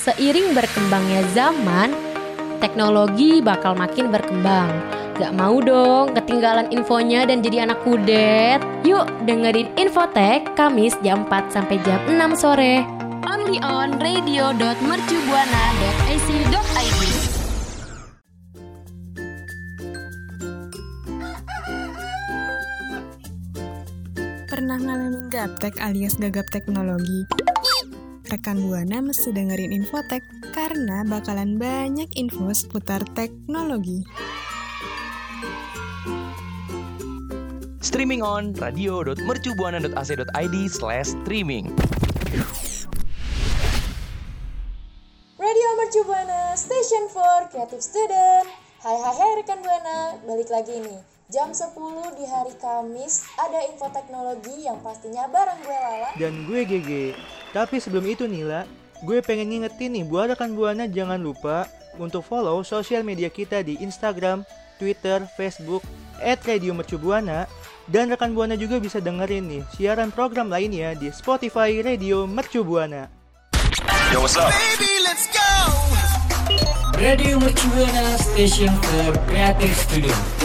seiring berkembangnya zaman, teknologi bakal makin berkembang. Gak mau dong ketinggalan infonya dan jadi anak kudet. Yuk dengerin Infotek Kamis jam 4 sampai jam 6 sore. Only on radio.mercubuana.ac.id Pernah ngalamin gaptek alias gagap teknologi? Rekan Buana mesti dengerin Infotek karena bakalan banyak info seputar teknologi. Streaming on radio.mercubuana.ac.id slash streaming. Radio Mercu Buana, Station for Creative Student. Hai hai hai rekan Buana, balik lagi nih. Jam 10 di hari Kamis ada info teknologi yang pastinya bareng gue Lala. Dan gue GG. Tapi sebelum itu Nila, gue pengen ngingetin nih buat rekan Buana jangan lupa untuk follow sosial media kita di Instagram, Twitter, Facebook, at Radio Mercubuana. Dan rekan Buana juga bisa dengerin nih siaran program lainnya di Spotify Radio Mercubuana. Yo, what's up? Radio Mercubuana Station for Creative Studio.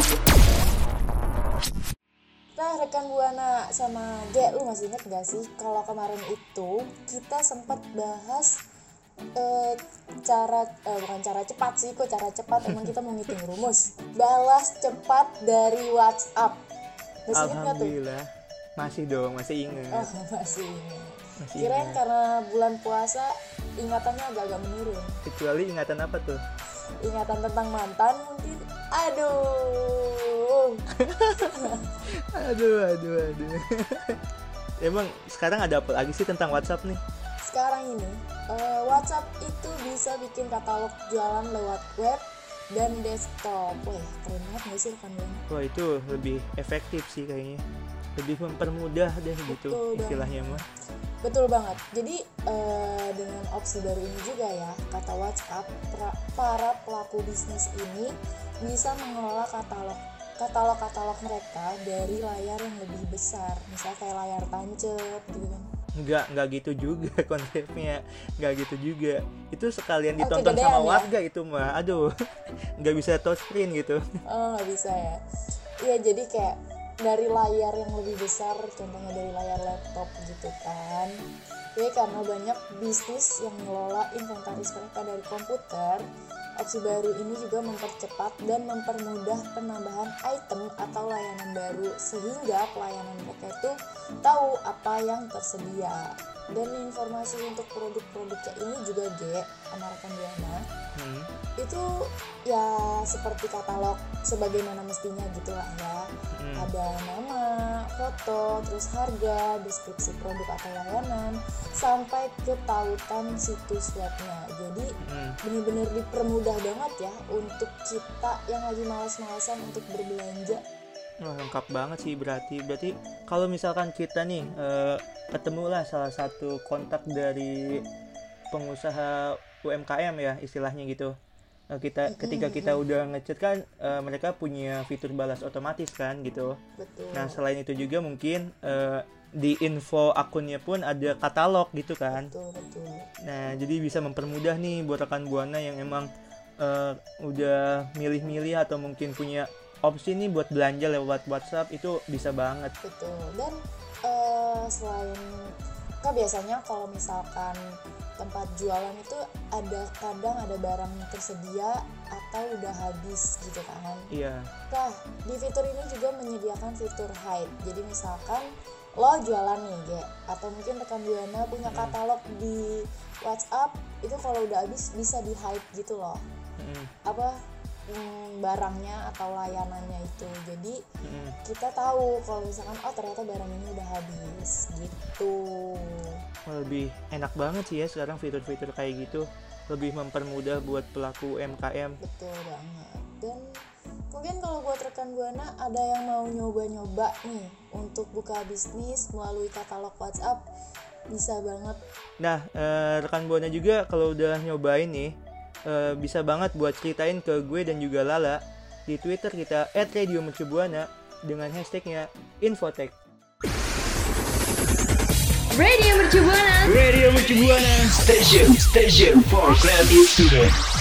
Buana sama G, lu masih inget gak sih kalau kemarin itu kita sempat bahas eh, cara eh, bukan cara cepat sih kok cara cepat emang kita mau ngitung rumus balas cepat dari WhatsApp masih inget gak tuh? Alhamdulillah. Masih dong, masih inget. Oh masih inget Masih Kirain inget. karena bulan puasa ingatannya agak-agak menurun Kecuali ingatan apa tuh? Ingatan tentang mantan mungkin Aduh Aduh, aduh, aduh. Emang sekarang ada apa lagi sih tentang WhatsApp nih? Sekarang ini eh, WhatsApp itu bisa bikin katalog jualan lewat web dan desktop Wah keren banget gak sih rekan Buana? Wah itu lebih efektif sih kayaknya Lebih mempermudah deh gitu Betul banget. istilahnya mah Betul banget. Jadi eh, dengan opsi baru ini juga ya, kata WhatsApp, pra- para pelaku bisnis ini bisa mengelola katalog katalog-katalog mereka dari layar yang lebih besar, misalnya kayak layar tancap gitu kan. Nggak, nggak gitu juga konsepnya Nggak gitu juga Itu sekalian Oh, ditonton kegedean sama ya? warga itu mah Aduh Nggak bisa touchscreen gitu Oh nggak bisa ya? Iya jadi kayak dari layar yang lebih besar, contohnya dari layar laptop gitu kan. Jadi karena banyak bisnis yang mengelola inventaris mereka dari komputer, opsi baru ini juga mempercepat dan mempermudah penambahan item atau layanan baru sehingga pelayanan mereka itu tahu apa yang tersedia. Dan informasi untuk produk-produknya ini juga G, sama rekan Buana, hmm. itu ya seperti katalog sebagaimana mestinya gitu lah ya Hmm. ada nama, foto, terus harga, deskripsi produk atau layanan sampai ke tautan situs webnya. Jadi Hmm. bener-bener dipermudah banget ya untuk kita yang lagi malas-malasan untuk berbelanja. Wah lengkap banget sih berarti. Berarti kalau misalkan kita nih eh, Ketemulah salah satu kontak dari Pengusaha UMKM ya istilahnya gitu Eh, kita ketika kita udah ngechat kan eh, mereka punya fitur balas otomatis kan gitu. Betul. Nah selain itu juga mungkin eh, di info akunnya pun ada katalog gitu kan. betul betul. Nah jadi bisa mempermudah nih buat rekan buana yang emang eh, udah milih-milih atau mungkin punya opsi nih buat belanja lewat WhatsApp itu bisa banget. betul. Dan eh, selain kan biasanya kalau misalkan tempat jualan itu ada kadang ada barang tersedia atau udah habis gitu kan Iya. Nah, di fitur ini juga menyediakan fitur hide. Jadi misalkan lo jualan nih, Ge, atau mungkin rekan Buana punya katalog di WhatsApp, itu kalau udah habis bisa di hide gitu loh. Mm, Apa mm, barangnya atau layanannya itu. Jadi mm. kita tahu kalau misalkan oh ternyata barang ini udah habis gitu. Lebih enak banget sih ya sekarang fitur-fitur kayak gitu. Lebih mempermudah buat pelaku UMKM. Betul banget. Dan mungkin kalau buat rekan Buana ada yang mau nyoba-nyoba nih untuk buka bisnis melalui katalog WhatsApp bisa banget. Nah, eh, rekan buana juga kalau udah nyobain nih, eh, bisa banget buat ceritain ke gue dan juga Lala di Twitter kita @radiomercubuana dengan hashtagnya Infotech. Radio Mercu Buana. Radio Mercu Buana Station Station for Creative Student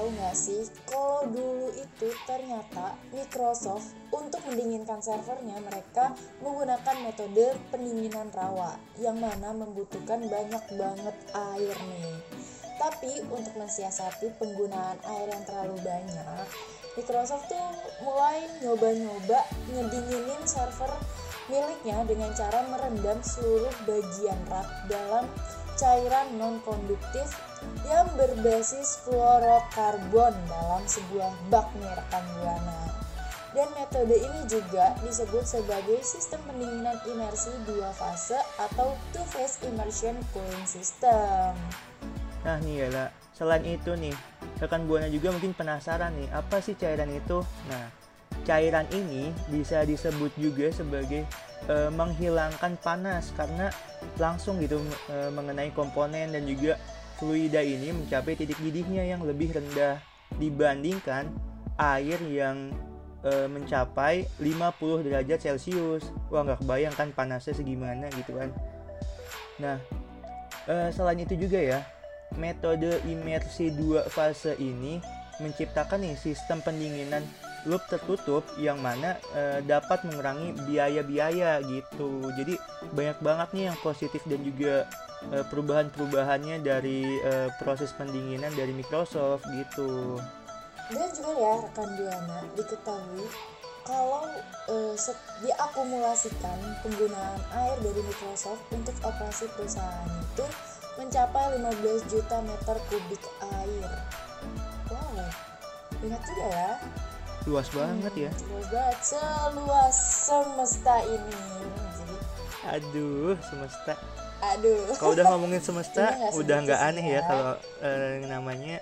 tahu nggak sih kalau dulu itu ternyata Microsoft untuk mendinginkan servernya mereka menggunakan metode pendinginan rawa yang mana membutuhkan banyak banget air nih. Tapi untuk mensiasati penggunaan air yang terlalu banyak, Microsoft tuh mulai nyoba-nyoba ngedinginin server miliknya dengan cara merendam seluruh bagian rak dalam cairan non-konduktif yang berbasis fluorokarbon dalam sebuah bak nih rekan buana. Dan metode ini juga disebut sebagai sistem pendinginan imersi dua fase atau two phase immersion cooling system. Nah nih lah, selain itu nih, rekan buana juga mungkin penasaran nih, apa sih cairan itu? Nah, cairan ini bisa disebut juga sebagai e, menghilangkan panas karena langsung gitu e, mengenai komponen dan juga fluida ini mencapai titik didihnya yang lebih rendah dibandingkan air yang e, mencapai 50 derajat Celcius. Wah nggak kebayang kan panasnya segimana gitu kan. Nah, e, selain itu juga ya, metode imersi dua fase ini menciptakan nih sistem pendinginan loop tertutup yang mana e, dapat mengurangi biaya-biaya gitu. Jadi banyak banget nih yang positif dan juga e, perubahan-perubahannya dari e, proses pendinginan dari Microsoft gitu. Dan juga ya rekan Buana diketahui kalau set- diakumulasikan penggunaan air dari Microsoft untuk operasi perusahaan itu mencapai 15 juta meter kubik air. Wow, ingat juga ya. Luas banget ya. Luas banget, seluas semesta ini. Aduh, semesta. aduh. Kalau udah ngomongin semesta, Ini nggak udah nggak aneh ya ya. kalau eh, namanya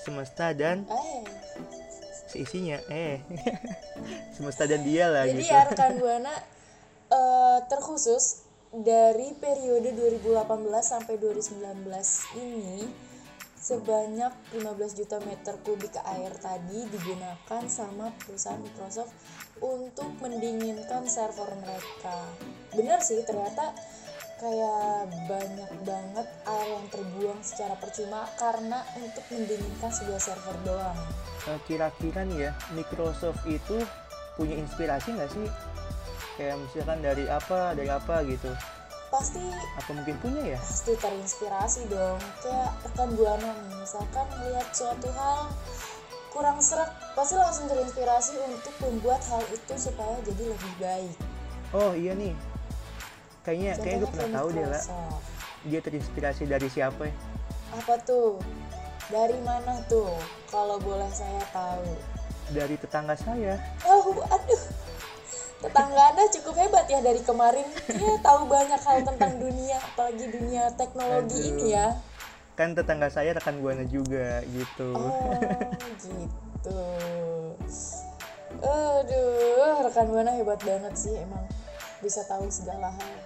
semesta dan Eh, seisinya. Eh, semesta dan dia lah Jadi gitu. ya rekan Buana eh, terkhusus dari periode 2018 sampai 2019 ini sebanyak 15 juta meter kubik air tadi digunakan sama perusahaan Microsoft untuk mendinginkan server mereka. Bener sih ternyata kayak banyak banget air yang terbuang secara percuma karena untuk mendinginkan sebuah server doang. Eh, kira-kira nih ya Microsoft itu punya inspirasi nggak sih kayak misalkan dari apa dari apa gitu Pasti apa mungkin punya ya? pasti terinspirasi dong. Kayak rekan buana nih misalkan melihat suatu hal kurang serak pasti langsung terinspirasi untuk membuat hal itu supaya jadi lebih baik. Oh iya nih. Kayaknya kayaknya gue Contohnya pernah tahu deh lah dia terinspirasi dari siapa ya? Apa tuh? Dari mana tuh? Kalau boleh saya tahu. Dari tetangga saya. Oh aduh tetangga anda cukup hebat ya dari kemarin dia tahu banyak hal tentang dunia apalagi dunia teknologi Aduh. ini ya kan tetangga saya rekan buana juga gitu Oh gitu. Aduh, rekan buana hebat banget sih emang bisa tahu segala hal.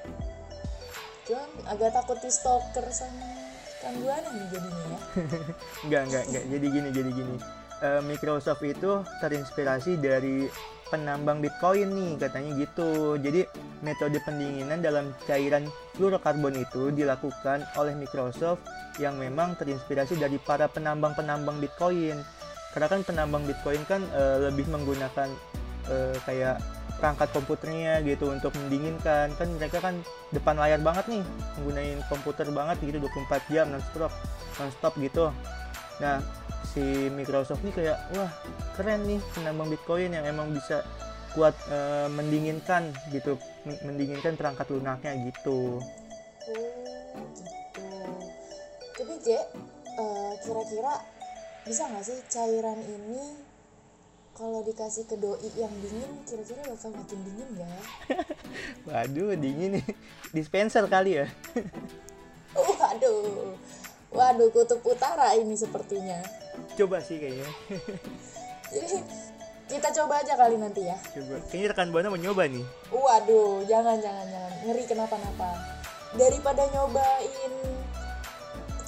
Cuman agak takut di stalker sama rekan buana nih jadinya ya. Enggak, enggak, enggak. Jadi gini, jadi gini. Eh, Microsoft itu terinspirasi dari penambang Bitcoin nih, katanya gitu. Jadi metode pendinginan dalam cairan fluorokarbon itu dilakukan oleh Microsoft yang memang terinspirasi dari para penambang-penambang Bitcoin. Karena kan penambang Bitcoin kan eh, lebih menggunakan eh, kayak perangkat komputernya gitu untuk mendinginkan kan mereka kan depan layar banget nih menggunakan komputer banget gitu 24 jam non-stop non-stop gitu nah si Microsoft nih kayak wah keren nih penambang Bitcoin yang emang bisa kuat eh, mendinginkan gitu men- mendinginkan perangkat lunaknya gitu Oh gitu. Tapi Je, eh, kira-kira bisa nggak sih cairan ini kalau dikasih ke doi yang dingin kira-kira bakal makin dingin ya? waduh dingin nih dispenser kali ya Waduh, waduh kutub utara ini sepertinya. Coba sih kayaknya Jadi kita coba aja kali nanti ya. coba kayaknya rekan buana mau nyoba nih Waduh, jangan jangan jangan ngeri kenapa-napa. Daripada nyobain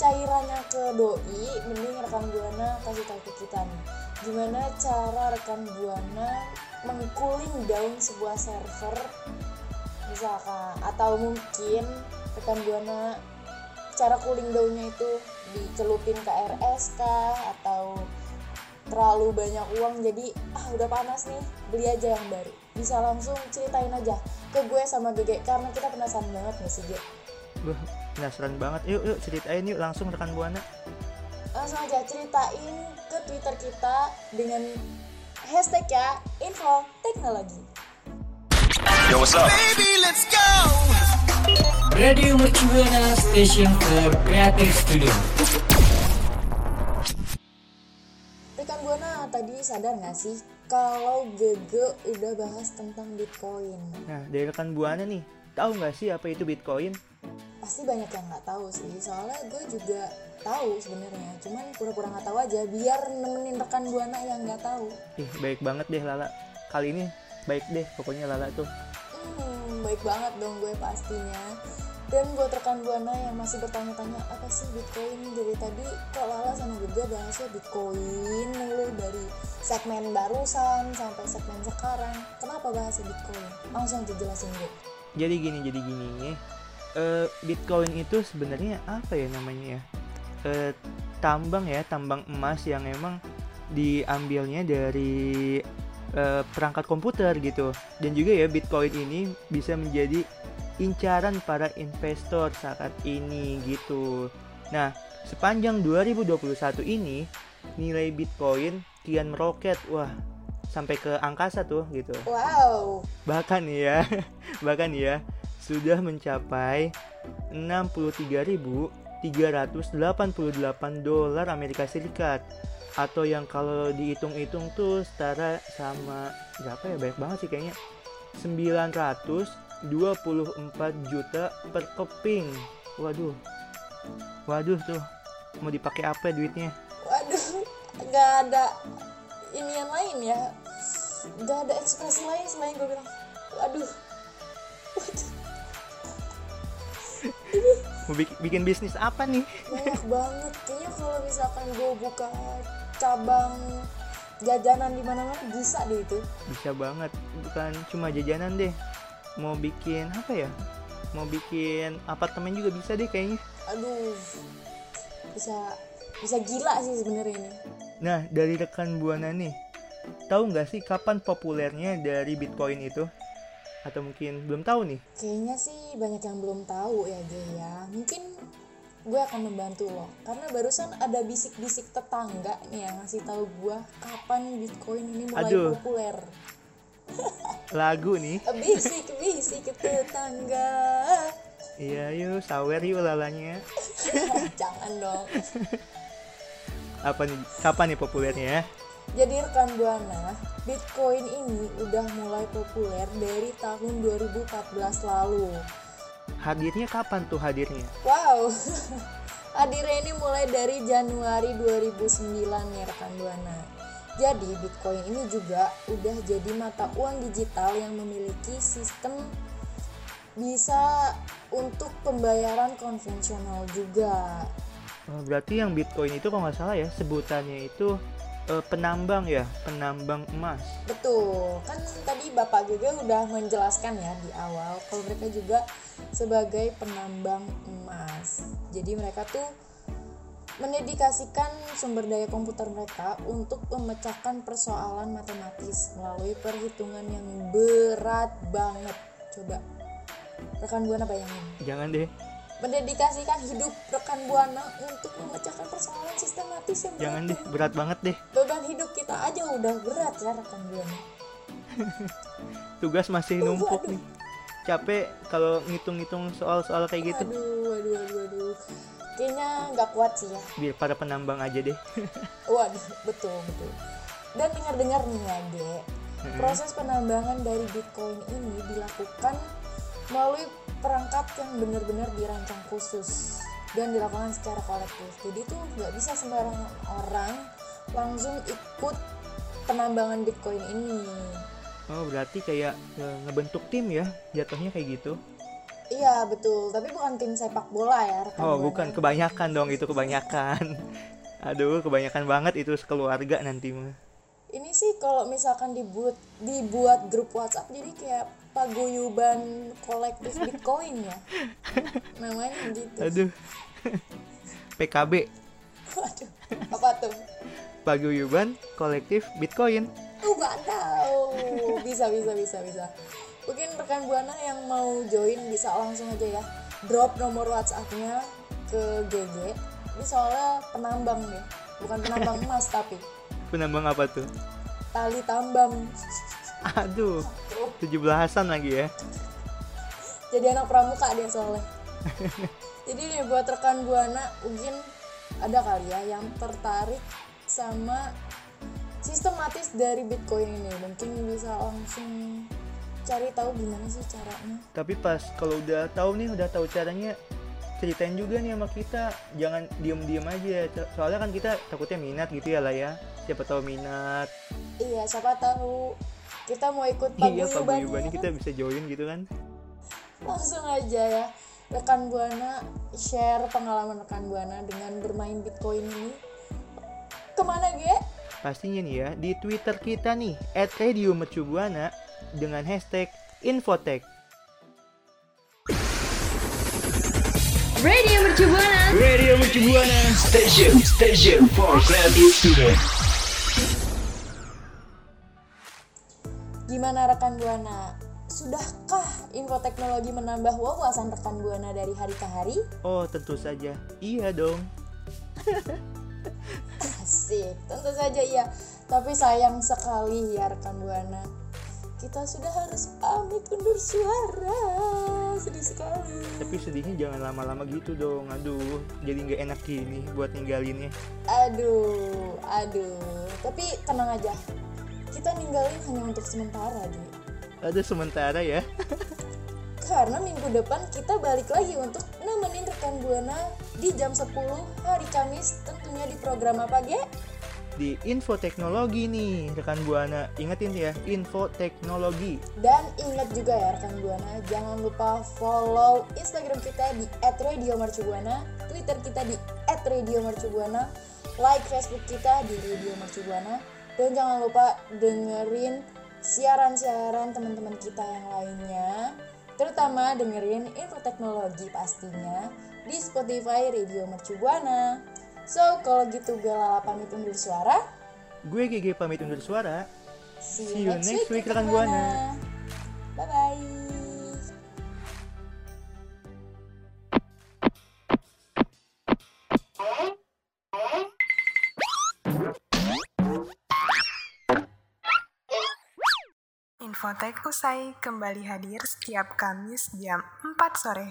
cairannya ke doi, mending rekan buana kasih tahu ke kita nih. Gimana cara rekan buana mengcooling down sebuah server misalkan atau mungkin rekan buana cara cooling downnya itu dicelupin ke RS kah atau terlalu banyak uang jadi ah udah panas nih beli aja yang baru bisa langsung ceritain aja ke gue sama Gege karena kita penasaran banget nih sih Wah, penasaran banget. Yuk, yuk ceritain yuk langsung rekan buana. langsung aja ceritain ke Twitter kita dengan hashtag ya info teknologi Yo, what's up? Radio Mercubuana Station for Creative Studio. rekan buana tadi sadar nggak sih kalau Gege udah bahas tentang Bitcoin Nah, dari rekan buana nih, tahu nggak sih apa itu Bitcoin? pasti banyak yang nggak tahu sih soalnya gue juga tahu sebenarnya cuman pura-pura nggak tahu aja biar nemenin rekan buana yang nggak tahu Ih, baik banget deh Lala. Kali ini baik deh pokoknya Lala tuh. Hmm, baik banget dong gue pastinya. Dan buat rekan buana yang masih bertanya-tanya apa sih Bitcoin dari tadi kok Lala sama Gega bahasnya Bitcoin mulu dari segmen barusan sampai segmen sekarang. Kenapa bahasnya Bitcoin? Langsung dijelasin gue. Jadi gini, jadi gini. Eh, Bitcoin itu sebenarnya apa ya namanya ya? Eh, tambang ya, tambang emas yang emang diambilnya dari eh, perangkat komputer gitu. Dan juga ya Bitcoin ini bisa menjadi incaran para investor saat ini gitu. Nah, sepanjang 2021 ini nilai Bitcoin kian meroket. Wah, sampai ke angkasa tuh gitu. Wow, bahkan ya bahkan ya sudah mencapai 63.388 dolar Amerika Serikat. Atau yang kalau dihitung-hitung tuh setara sama berapa ya? Banyak banget sih kayaknya 924 juta per keping waduh. Waduh tuh. Mau dipakai apa duitnya? Waduh, nggak ada ini yang lain ya. Nggak ada ekspresi lain selain gue bilang, waduh, mau bik- bikin bisnis apa nih? Banyak banget. Kayaknya kalau misalkan gue buka cabang jajanan di mana mana bisa deh itu. Bisa banget. Bukan cuma jajanan deh mau bikin apa ya? Mau bikin apartemen juga bisa deh kayaknya. Aduh bisa bisa gila sih sebenarnya ini. Nah dari rekan buana nih tahu nggak sih kapan populernya dari bitcoin itu? Atau mungkin belum tahu nih? Kayaknya sih banyak yang belum tahu ya Ge ya. Mungkin gue akan membantu lo. Karena barusan ada bisik-bisik tetangga nih yang ngasih tahu gue kapan bitcoin ini mulai Aduh. populer lagu nih. Bisik-bisik tetangga. Iya yuk sawer yuk lalanya. Jangan dong. Apa nih kapan nih populernya ya? Jadi rekan Buana, Bitcoin ini udah mulai populer dari tahun 2014 lalu. hadirnya kapan tuh hadirnya? Wow, hadirnya ini mulai dari Januari 2009 ya rekan Buana. Jadi Bitcoin ini juga udah jadi mata uang digital yang memiliki sistem bisa untuk pembayaran konvensional juga. Oh, berarti yang bitcoin itu kalau nggak salah ya sebutannya itu eh, penambang ya penambang emas Betul, kan tadi Bapak juga udah menjelaskan ya di awal kalau mereka juga sebagai penambang emas. Jadi mereka tuh mendedikasikan sumber daya komputer mereka untuk memecahkan persoalan matematis melalui perhitungan yang berat banget. Coba rekan Buana bayangin, jangan deh mendedikasikan hidup rekan Buana untuk memecahkan persoalan sistematis yang jangan deh berat banget deh beban hidup kita aja udah berat ya rekan Buana. tugas masih Aduh, numpuk aduh. nih capek kalau ngitung-ngitung soal-soal kayak gitu Aduh, aduh, aduh, aduh. Kayaknya nggak kuat sih ya. biar para penambang aja deh Waduh, betul, betul. Dan dengar-dengar nih ya, Ge. Proses penambangan dari Bitcoin ini dilakukan melalui perangkat yang benar-benar dirancang khusus dan dilakukan secara kolektif. Jadi tuh nggak bisa sembarangan orang langsung ikut penambangan Bitcoin ini. oh berarti kayak ngebentuk tim ya jatuhnya kayak gitu Iya betul, tapi bukan tim sepak bola ya rekan oh bukan. kebanyakan dong itu kebanyakan. Aduh kebanyakan banget itu sekeluarga nanti mah. Ini sih kalau misalkan dibuat dibuat grup WhatsApp jadi kayak paguyuban kolektif Bitcoin ya. Namanya gitu Aduh. PKB, Waduh, apa tuh? Paguyuban Kolektif Bitcoin. Oh, nggak tahu. Bisa, bisa, bisa, bisa. Mungkin rekan Buana yang mau join bisa langsung aja ya. Drop nomor WhatsApp-nya ke GG. Ini soalnya penambang deh. Bukan penambang emas tapi Penambang apa tuh? tali tambang. Aduh, 17-an lagi ya. Jadi anak pramuka dia soalnya. Jadi nih buat rekan Buana mungkin ada kali ya yang tertarik sama sistematis dari Bitcoin ini. Mungkin bisa langsung cari tahu gimana sih caranya. Tapi pas kalau udah tahu nih, udah tahu caranya, ceritain juga nih sama kita. Jangan diem-diem aja. So- Soalnya kan kita takutnya minat gitu ya lah ya. Siapa tahu minat. Iya, siapa tahu kita mau ikut Iya, paguyubannya paguyubannya kita bisa join gitu kan. langsung aja ya rekan buana share pengalaman rekan buana dengan bermain bitcoin ini ke mana ge Pastinya nih ya, di Twitter kita nih, at Radio Mercubuana dengan hashtag Infotech. Radio Mercu Buana. Radio Mercu Buana Station Station for Creative Student gimana rekan buana sudahkah info teknologi menambah wawasan rekan buana dari hari ke hari Oh, tentu saja. Iya dong. asik tentu saja iya tapi sayang sekali ya rekan buana kita sudah harus pamit undur suara sedih sekali Tapi sedihnya jangan lama-lama gitu dong. Aduh, jadi nggak enak gini buat ninggalinnya. Aduh, aduh. Tapi tenang aja. Kita ninggalin hanya untuk sementara, Di. Ada sementara ya. Karena minggu depan kita balik lagi untuk nemenin rekan Buana di jam 10 hari Kamis tentunya di program apa, Ge? Di info teknologi nih, rekan Buana. Ingetin ya, info teknologi. Dan ingat juga ya rekan Buana, jangan lupa follow Instagram kita di @radiomercubuana, Twitter kita di @radiomercubuana, like Facebook kita di Radio Mercubuana, dan jangan lupa dengerin siaran-siaran teman-teman kita yang lainnya, terutama dengerin info teknologi pastinya di Spotify Radio Mercubuana. So, kalau gitu gue Lala pamit undur suara. Gue GG pamit undur suara. See See you, next, week, rekan Buana. Bye-bye. Infotek usai kembali hadir setiap Kamis jam 4 sore.